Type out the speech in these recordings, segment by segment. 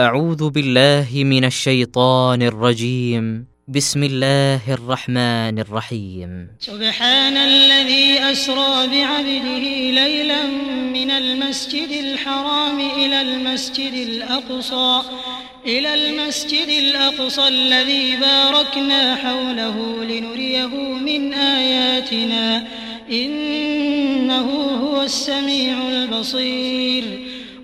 أعوذ بالله من الشيطان الرجيم. بسم الله الرحمن الرحيم. سبحان الذي أسرى بعبده ليلا من المسجد الحرام إلى المسجد الأقصى إلى المسجد الأقصى الذي باركنا حوله لنريه من آياتنا إنه هو السميع البصير.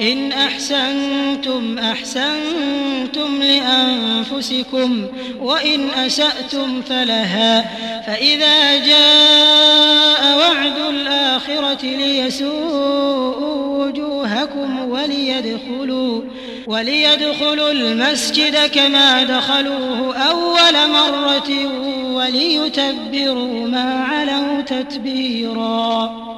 إن أحسنتم أحسنتم لأنفسكم وإن أسأتم فلها فإذا جاء وعد الآخرة ليسوءوا وجوهكم وليدخلوا وليدخلوا المسجد كما دخلوه أول مرة وليتبروا ما علوا تتبيرا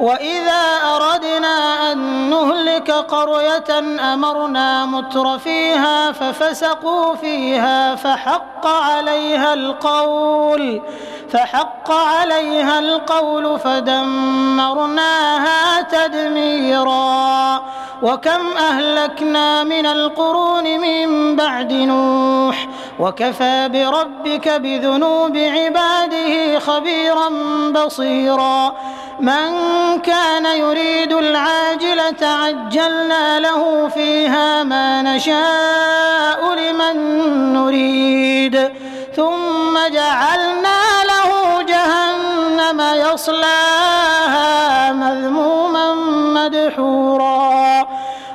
وإذا أردنا أن نهلك قرية أمرنا متر فيها ففسقوا فيها فحق عليها القول فحق عليها القول فدمرناها تدميرا وكم أهلكنا من القرون من بعد نوح وكفى بربك بذنوب عباده خبيرا بصيرا. من كان يريد العاجلة عجلنا له فيها ما نشاء لمن نريد. ثم جعلنا له جهنم يصلاها مذموما مدحورا.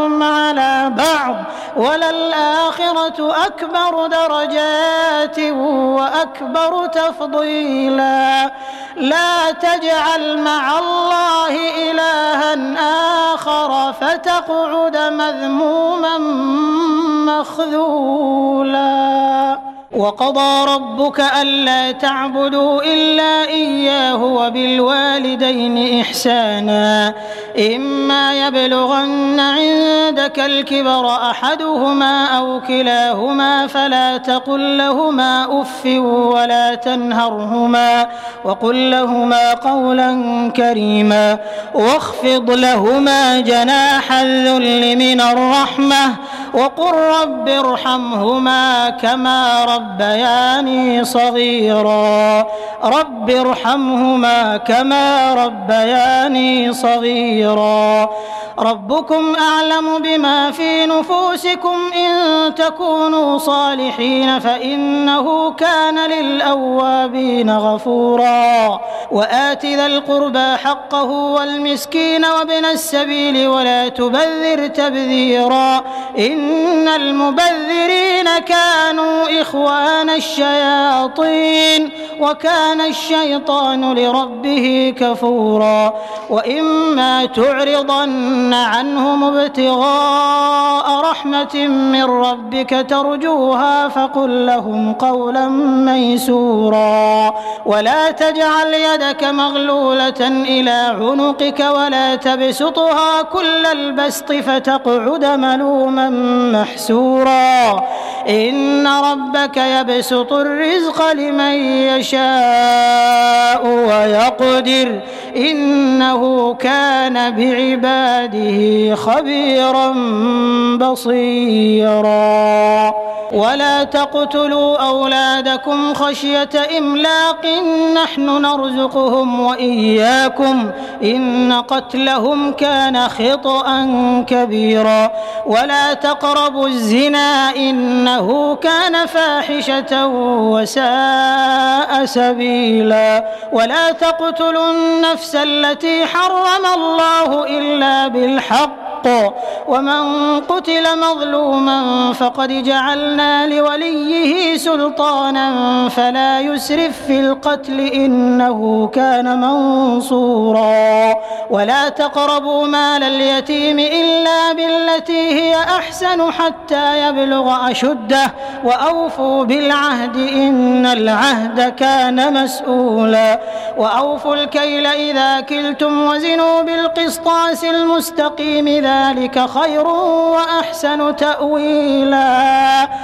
بعضهم على بعض وللآخرة أكبر درجات وأكبر تفضيلا لا تجعل مع الله إلها آخر فتقعد مذموما مخذولا وقضى ربك ألا تعبدوا إلا إياه وبالوالدين إحسانا. إما يبلغن عندك الكبر أحدهما أو كلاهما فلا تقل لهما أف ولا تنهرهما وقل لهما قولا كريما واخفض لهما جناح الذل من الرحمة وقل رب ارحمهما كما ربياني صغيرا. رب ارحمهما كما ربياني صغيرا. ربكم أعلم بما في نفوسكم إن تكونوا صالحين فإنه كان للأوابين غفورا. وآت ذا القربى حقه والمسكين وابن السبيل ولا تبذر تبذيرا. إن المبذرين كانوا إخوان الشياطين وكان الشيطان لربه كفورا. وإما تعرضن عنهم ابتغاء رحمة من ربك ترجوها فقل لهم قولا ميسورا. ولا تجعل يدك مغلولة إلى عنقك ولا تبسطها كل البسط فتقعد ملوما محسورا. إن ربك يبسط الرزق لمن يشاء ويقدر. إنه كان بعباده خبيرا بصيرا. ولا تقتلوا أولادكم خشية إملاق نحن نرزقهم وإياكم إن قتلهم كان خطأ كبيرا. ولا تقربوا الزنا إنه كان فاحشة وساء سبيلا. ولا تقتلوا النفس التي حرم الله إلا بالحق. ومن قتل مظلوما فقد جعلنا لوليه سلطانا فلا يسرف في القتل إنه كان منصورا ولا تقربوا مال اليتيم إلا بالتي هي أحسن حتى يبلغ أشده وأوفوا بالعهد إن العهد كان مسؤولا وأوفوا الكيل إذا كلتم وزنوا بالقسطاس المستقيم ذلك خير وأحسن تأويلا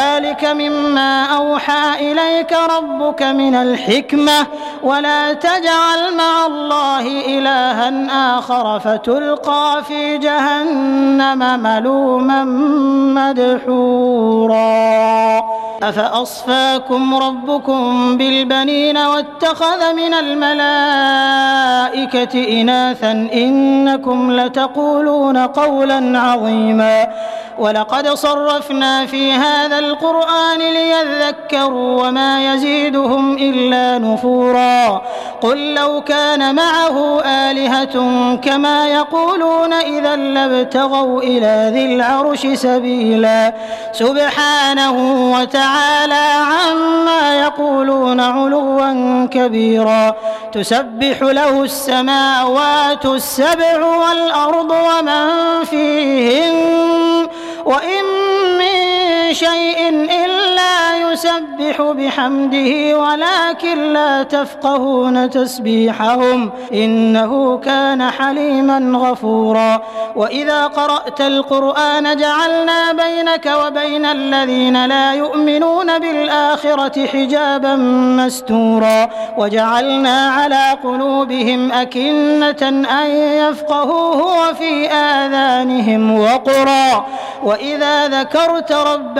ذلك مما أوحى إليك ربك من الحكمة. ولا تجعل مع الله إلها آخر فتلقى في جهنم ملوما مدحورا. أفأصفاكم ربكم بالبنين واتخذ من الملائكة إناثا إنكم لتقولون قولا عظيما. ولقد صرفنا في هذا القرآن ليذكروا وما يزيدهم إلا نفورا. قل لو كان معه آلهة كما يقولون إذا لابتغوا إلى ذي العرش سبيلا. سبحانه وتعالى عما يقولون علوا كبيرا. تسبح له السماوات السبع والأرض ومن فيهن. وإن شيء إلا يسبح بحمده ولكن لا تفقهون تسبيحهم إنه كان حليما غفورا. وإذا قرأت القرآن جعلنا بينك وبين الذين لا يؤمنون بالآخرة حجابا مستورا. وجعلنا على قلوبهم أكنة أن يفقهوه وفي آذانهم وقرا. وإذا ذكرت ربك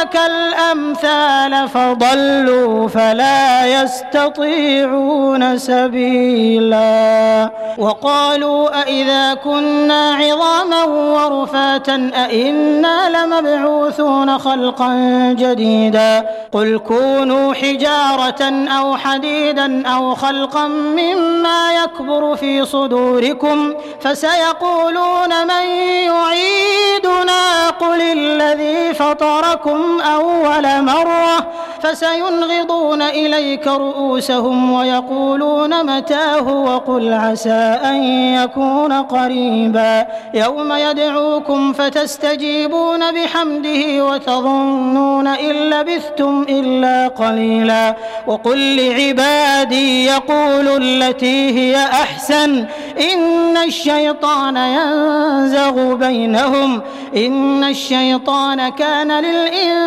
لك الأمثال فضلوا فلا يستطيعون سبيلا. وقالوا أئذا كنا عظاما ورفاتا أئنا لمبعوثون خلقا جديدا. قل كونوا حجارة أو حديدا أو خلقا مما يكبر في صدوركم فسيقولون من يعيدنا. قل الذي فطركم أول مرة فسينغضون إليك رؤوسهم ويقولون متاه وقل عسى أن يكون قريبا يوم يدعوكم فتستجيبون بحمده وتظنون إن لبثتم إلا قليلا وقل لعبادي يقولوا التي هي أحسن إن الشيطان ينزغ بينهم إن الشيطان كان للإنسان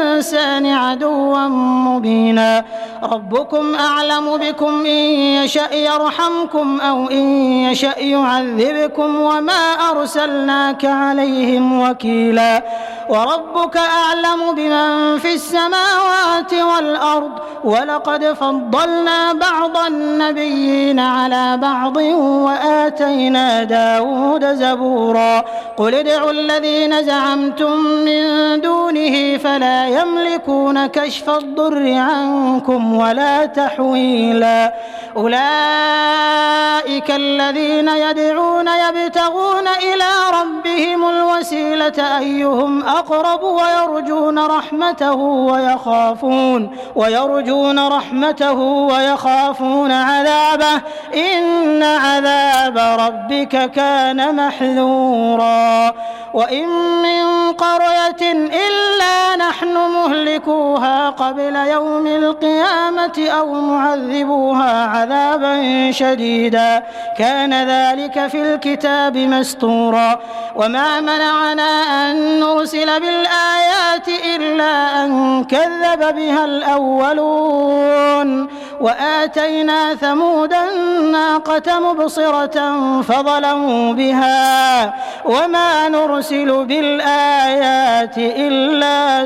عدوا مبينا. ربكم أعلم بكم إن يشأ يرحمكم أو إن يشأ يعذبكم وما أرسلناك عليهم وكيلا. وربك أعلم بمن في السماوات والأرض. ولقد فضلنا بعض النبيين على بعض وآتينا داود زبورا. قل ادعوا الذين زعمتم من دونه فلا يملكون كشف الضر عنكم ولا تحويلا. أولئك الذين يدعون يبتغون إلى ربهم الوسيلة أيهم أقرب ويرجون رحمته ويخافون ويرجون رحمته ويخافون عذابه. إن عذاب ربك كان محذورا. وإن من قرية إلا نحن مهلكوها قبل يوم القيامة أو معذبوها عذابا شديدا. كان ذلك في الكتاب مستورا. وما منعنا أن نرسل بالآيات إلا أن كذب بها الأولون. وآتينا ثمود الناقة مبصرة فظلموا بها. وما نرسل بالآيات إلا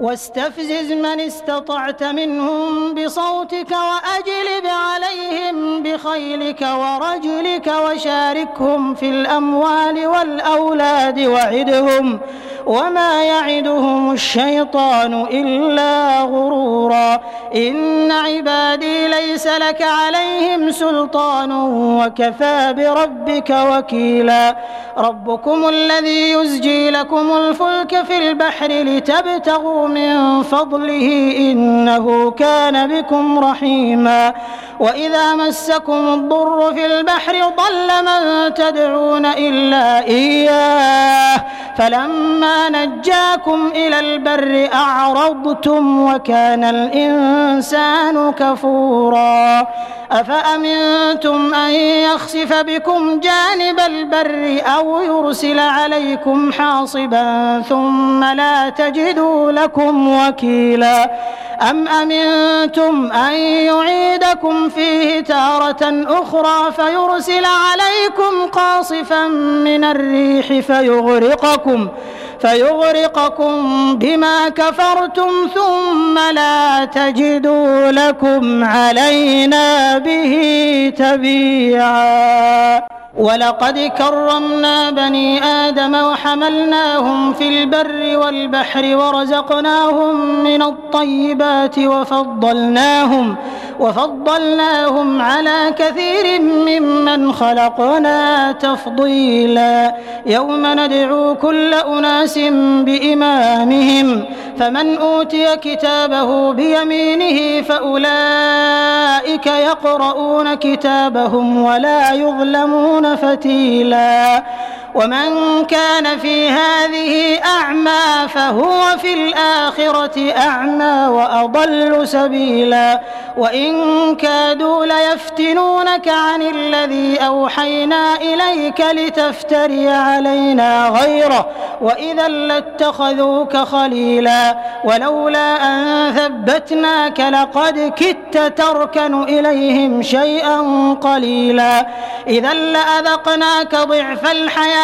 واستفزز من استطعت منهم بصوتك وأجلب عليهم بخيلك ورجلك وشاركهم في الأموال والأولاد وعدهم وما يعدهم الشيطان إلا غرورا إن عبادي ليس لك عليهم سلطان وكفى بربك وكيلا ربكم الذي يزجي لكم الفلك في البحر لتبتغوا من فضله إنه كان بكم رحيما وإذا مسكم الضر في البحر ضل من تدعون إلا إياه. فلما نجاكم إلى البر أعرضتم وكان الإنسان كفورا. أفأمنتم أن يخسف بكم جانب البر أو يرسل عليكم حاصبا ثم لا تجدوا لكم وكيلا؟ أم أمنتم أن يعيدكم فيه تارة أخرى فيرسل عليكم قاصفا من الريح فيغرقكم فيغرقكم بما كفرتم ثم لا تجدوا لكم علينا به تبيعا. ولقد كرمنا بني آدم وحملناهم في البر والبحر ورزقناهم من الطيبات وفضلناهم وفضلناهم على كثير ممن خلقنا تفضيلا يوم ندعو كل أناس بإمامهم فمن أوتي كتابه بيمينه فأولئك يقرؤون كتابهم ولا يظلمون فتيلا ومن كان في هذه أعمى فهو في الآخرة أعمى وأضل سبيلا وإن كادوا ليفتنونك عن الذي أوحينا إليك لتفتري علينا غيره وإذا لاتخذوك خليلا ولولا أن ثبتناك لقد كدت تركن إليهم شيئا قليلا إذا لأذقناك ضعف الحياة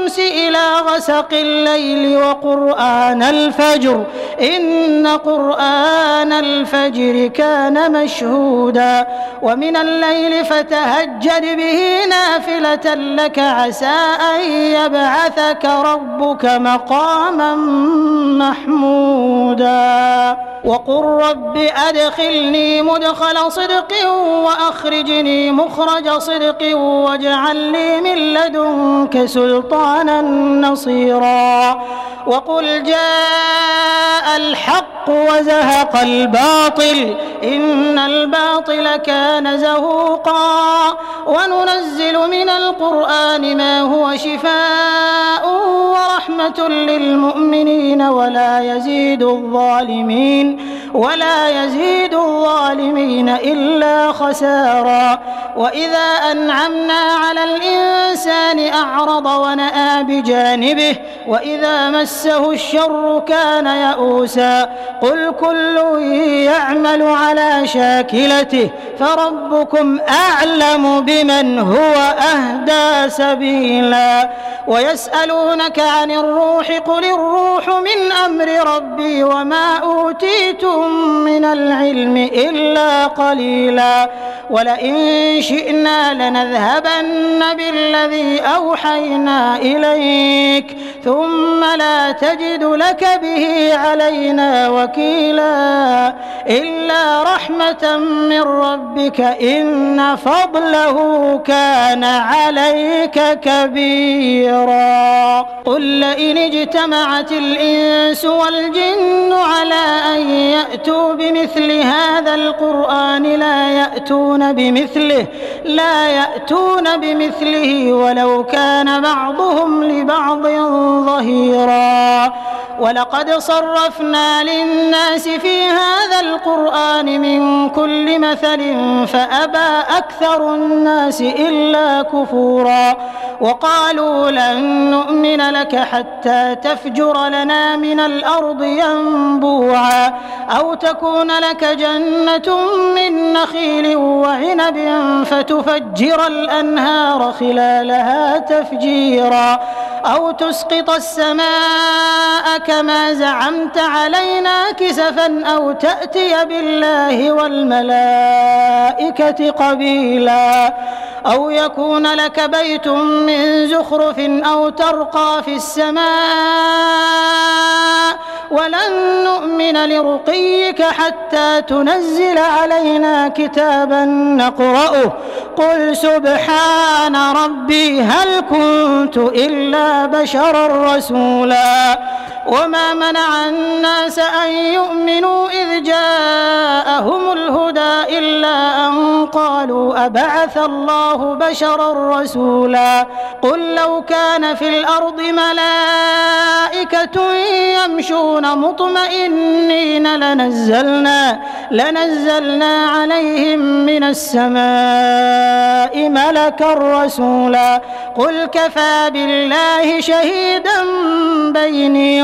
إلى غسق الليل وقرآن الفجر. إن قرآن الفجر كان مشهودا. ومن الليل فتهجد به نافلة لك عسى أن يبعثك ربك مقاما محمودا. وقل رب أدخلني مدخل صدق وأخرجني مخرج صدق واجعل لي من لدنك سلطانا نصيرا. وقل جاء الحق وزهق الباطل إن الباطل كان زهوقا. وننزل من القرآن ما هو شفاء ورحمة للمؤمنين ولا يزيد الظالمين ولا يزيد الظالمين إلا خسارا. وإذا أنعمنا على الإنسان أعرض ونأى بجانبه وإذا مسه الشر كان يئوسا قل كل يعمل على شاكلته فربكم أعلم بمن هو أهدى سبيلا ويسألونك عن الروح قل الروح من أمر ربي وما أوتيتم من العلم إلا قليلا ولئن شئنا لنذهبن بالذي أوحينا إليك ثم لا تجد لك به علينا وكيلا. إلا رحمة من ربك إن فضله كان عليك كبيرا. قل لئن اجتمعت الإنس والجن على أن يأتوا بمثل هذا القرآن لا يأتون بمثله لا يأتون بمثله ولو كان بعضهم لبعض ظهيرا. ولقد صرفنا للناس في هذا القرآن من كل مثل فأبى أكثر الناس إلا كفورا وقالوا لن نؤمن لك حتى تفجر لنا من الأرض ينبوعا أو تكون لك جنة من نخيل وعنب فتفجر الأنهار خلالها تفجيرا أو تسقط السماء كما زعمت علينا كسفا أو تأتي بالله والملائكة قبيلا. أو يكون لك بيت من زخرف أو ترقى في السماء. ولن نؤمن لرقيك حتى تنزل علينا كتابا نقرأه. قل سبحان ربي هل كنت إلا بشرا رسولا. وما منع الناس أن يؤمنوا إذ جاءهم الهدى إلا أن قالوا أبعث الله بشرا رسولا قل لو كان في الأرض ملائكة يمشون مطمئنين لنزلنا لنزلنا عليهم من السماء ملكا رسولا قل كفى بالله شهيدا بيني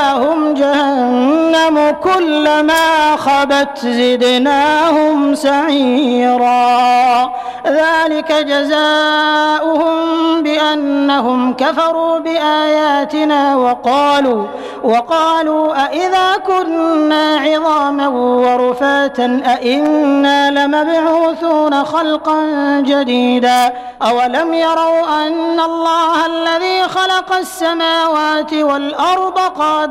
مأواهم جهنم كلما خبت زدناهم سعيرا. ذلك جزاؤهم بأنهم كفروا بآياتنا وقالوا وقالوا أإذا كنا عظاما ورفاتا أإنا لمبعوثون خلقا جديدا. أولم يروا أن الله الذي خلق السماوات والأرض قادر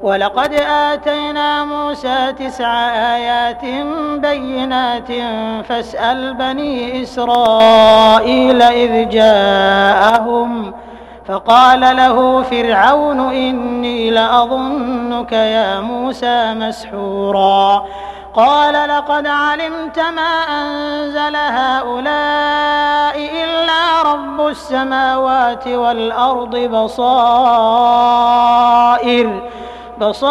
ولقد آتينا موسى تسع آيات بينات فاسأل بني إسرائيل إذ جاءهم فقال له فرعون إني لأظنك يا موسى مسحورا. قال لقد علمت ما أنزل هؤلاء إلا رب السماوات والأرض بصائر. بصائر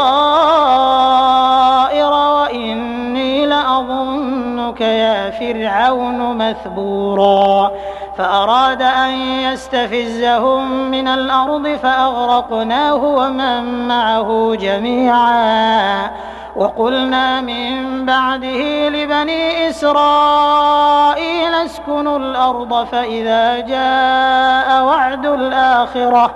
وإني لأظنك يا فرعون مثبورا. فأراد أن يستفزهم من الأرض فأغرقناه ومن معه جميعا. وقلنا من بعده لبني إسرائيل اسكنوا الأرض فإذا جاء وعد الآخرة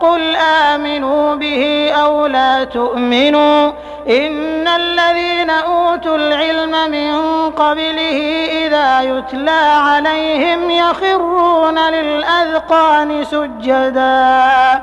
قل آمنوا به أو لا تؤمنوا إن الذين أوتوا العلم من قبله إذا يتلى عليهم يخرون للأذقان سجدا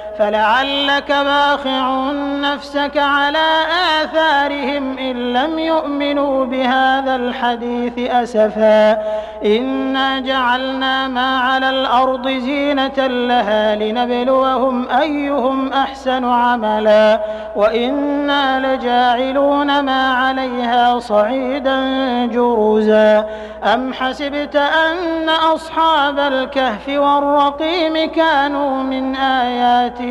فلعلك باخع نفسك على آثارهم إن لم يؤمنوا بهذا الحديث أسفا. إنا جعلنا ما على الأرض زينة لها لنبلوهم أيهم أحسن عملا. وإنا لجاعلون ما عليها صعيدا جرزا. أم حسبت أن أصحاب الكهف والرقيم كانوا من آياتنا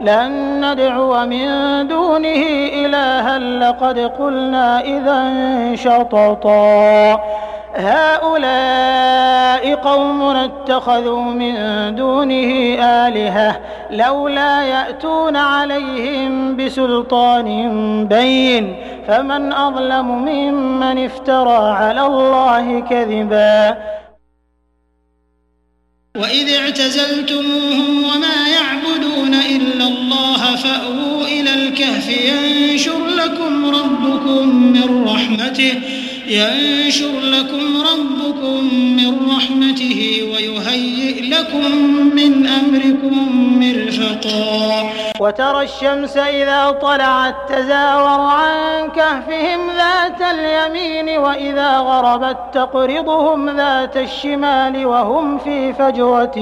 لن ندعو من دونه إلها لقد قلنا إذا شططا. هؤلاء قوم اتخذوا من دونه آلهة لولا يأتون عليهم بسلطان بين فمن أظلم ممن افترى على الله كذبا. وإذ اعتزلتموهم وما يعبدون إلا الله فأووا إلى الكهف ينشر لكم ربكم من رحمته ينشر لكم ربكم من رحمته ويهيئ لكم من أمركم مرفقا. وترى الشمس إذا طلعت تزاور عن كهفهم ذات اليمين وإذا غربت تقرضهم ذات الشمال وهم في فجوة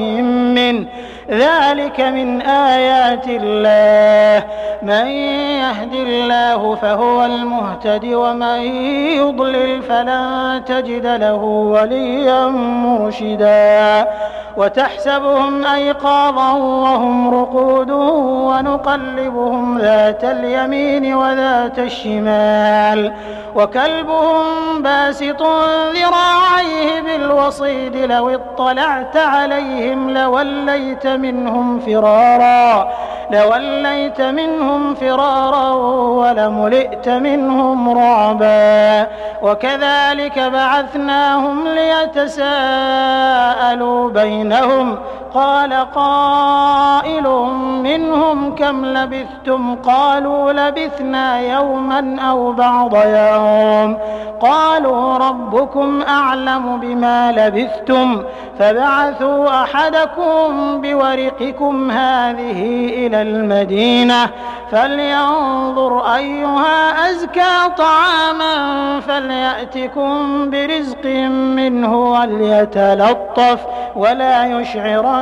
منه ذلك من آيات الله. من يهد الله فهو المهتد ومن يضلل فلن تجد له وليا مرشدا. وتحسبهم أيقاظا وهم رقود ونقلبهم ذات اليمين وذات الشمال. وكلبهم باسط ذراعيه بالوصيد لو اطلعت عليهم لوليت منهم فرارا. لوليت منهم فرارا ولملئت منهم رعبا وكذلك بعثناهم ليتساءلوا بينهم قال قائل منهم كم لبثتم؟ قالوا لبثنا يوما أو بعض يوم. قالوا ربكم أعلم بما لبثتم. فبعثوا أحدكم بورقكم هذه إلى المدينة. فلينظر أيها أزكى طعاما فليأتكم برزق منه وليتلطف ولا يشعرن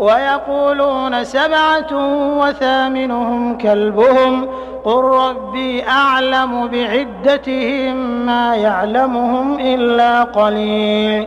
ويقولون سبعة وثامنهم كلبهم. قل ربي أعلم بعدتهم ما يعلمهم إلا قليل.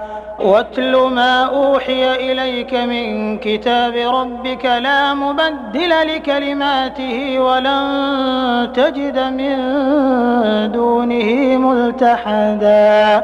واتل ما أوحي إليك من كتاب ربك لا مبدل لكلماته ولن تجد من دونه ملتحدا.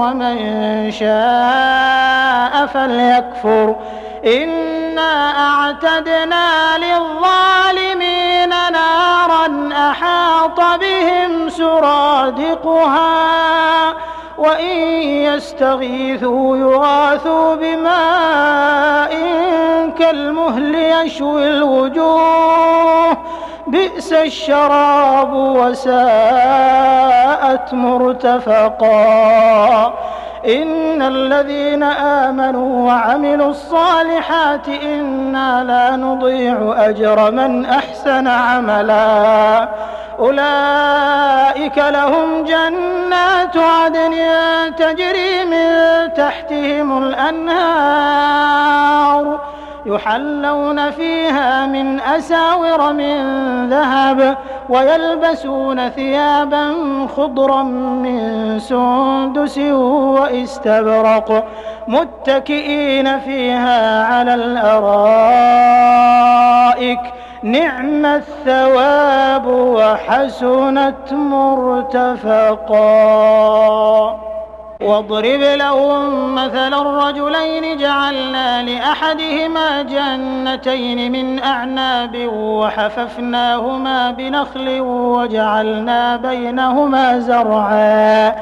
ومن شاء فليكفر. إنا أعتدنا للظالمين نارا أحاط بهم سرادقها وإن يستغيثوا يغاثوا بماء كالمهل يشوي الوجوه. بئس الشراب وساءت مرتفقا. إن الذين آمنوا وعملوا الصالحات إنا لا نضيع أجر من أحسن عملا. أولئك لهم جنات عدن تجري من تحتهم الأنهار. يحلون فيها من أساور من ذهب ويلبسون ثيابا خضرا من سندس واستبرق متكئين فيها على الأرائك. نعم الثواب وحسنت مرتفقا. واضرب لهم مثل الرجلين جعلنا لأحدهما جنتين من أعناب وحففناهما بنخل وجعلنا بينهما زرعا.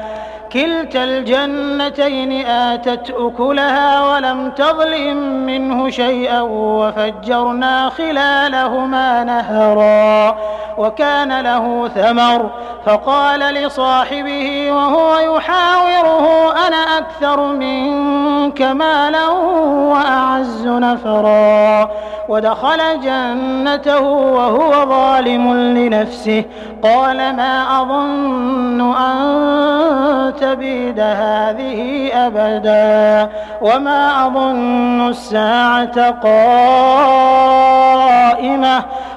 كلتا الجنتين آتت أكلها ولم تظلم منه شيئا وفجرنا خلالهما نهرا. وكان له ثمر فقال لصاحبه وهو يحاوره أنا أكثر منك مالا وأعز نفرا. ودخل جنته وهو ظالم لنفسه. قال ما أظن أن تبيد هذه أبدا. وما أظن الساعة قائمة.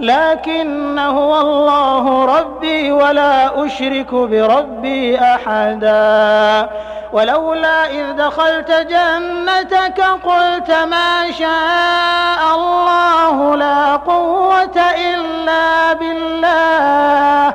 لكن هو الله ربي ولا أشرك بربي أحدا. ولولا إذ دخلت جنتك قلت ما شاء الله لا قوة إلا بالله.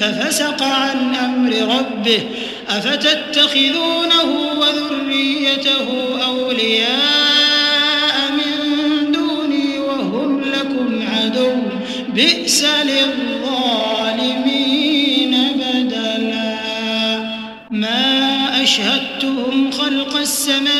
ففسق عن أمر ربه أفتتخذونه وذريته أولياء من دوني وهم لكم عدو بئس للظالمين بدلا. ما أشهدتهم خلق السماوات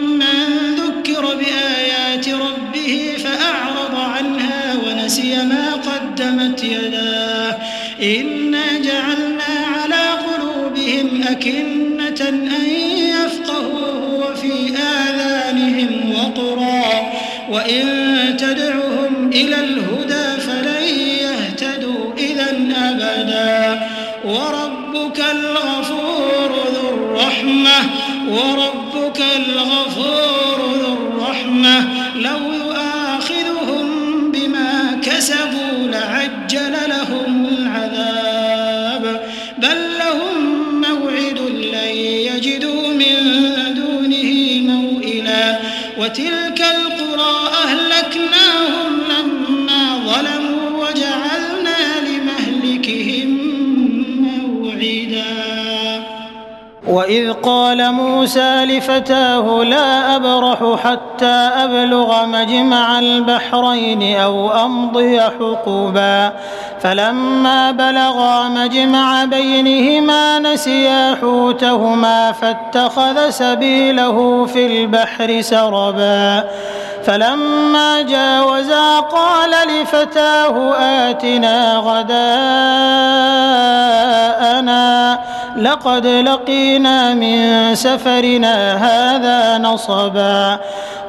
وإن تدعهم إلى الهدى فلن يهتدوا إذا أبدا وربك الغفور ذو الرحمة وربك وإذ قال موسى لفتاه لا أبرح حتى أبلغ مجمع البحرين أو أمضي حقوبا فلما بلغا مجمع بينهما نسيا حوتهما فاتخذ سبيله في البحر سربا. فلما جاوزا قال لفتاه آتنا غداءنا. لقد لقينا من سفرنا هذا نصبا.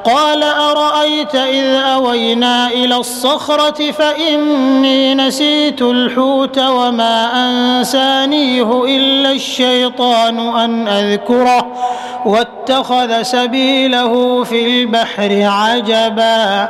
قال أرأيت إذ أوينا إلى الصخرة فإني نسيت الحوت وما أنسانيه إلا الشيطان أن أذكره واتخذ سبيله في البحر عجبا.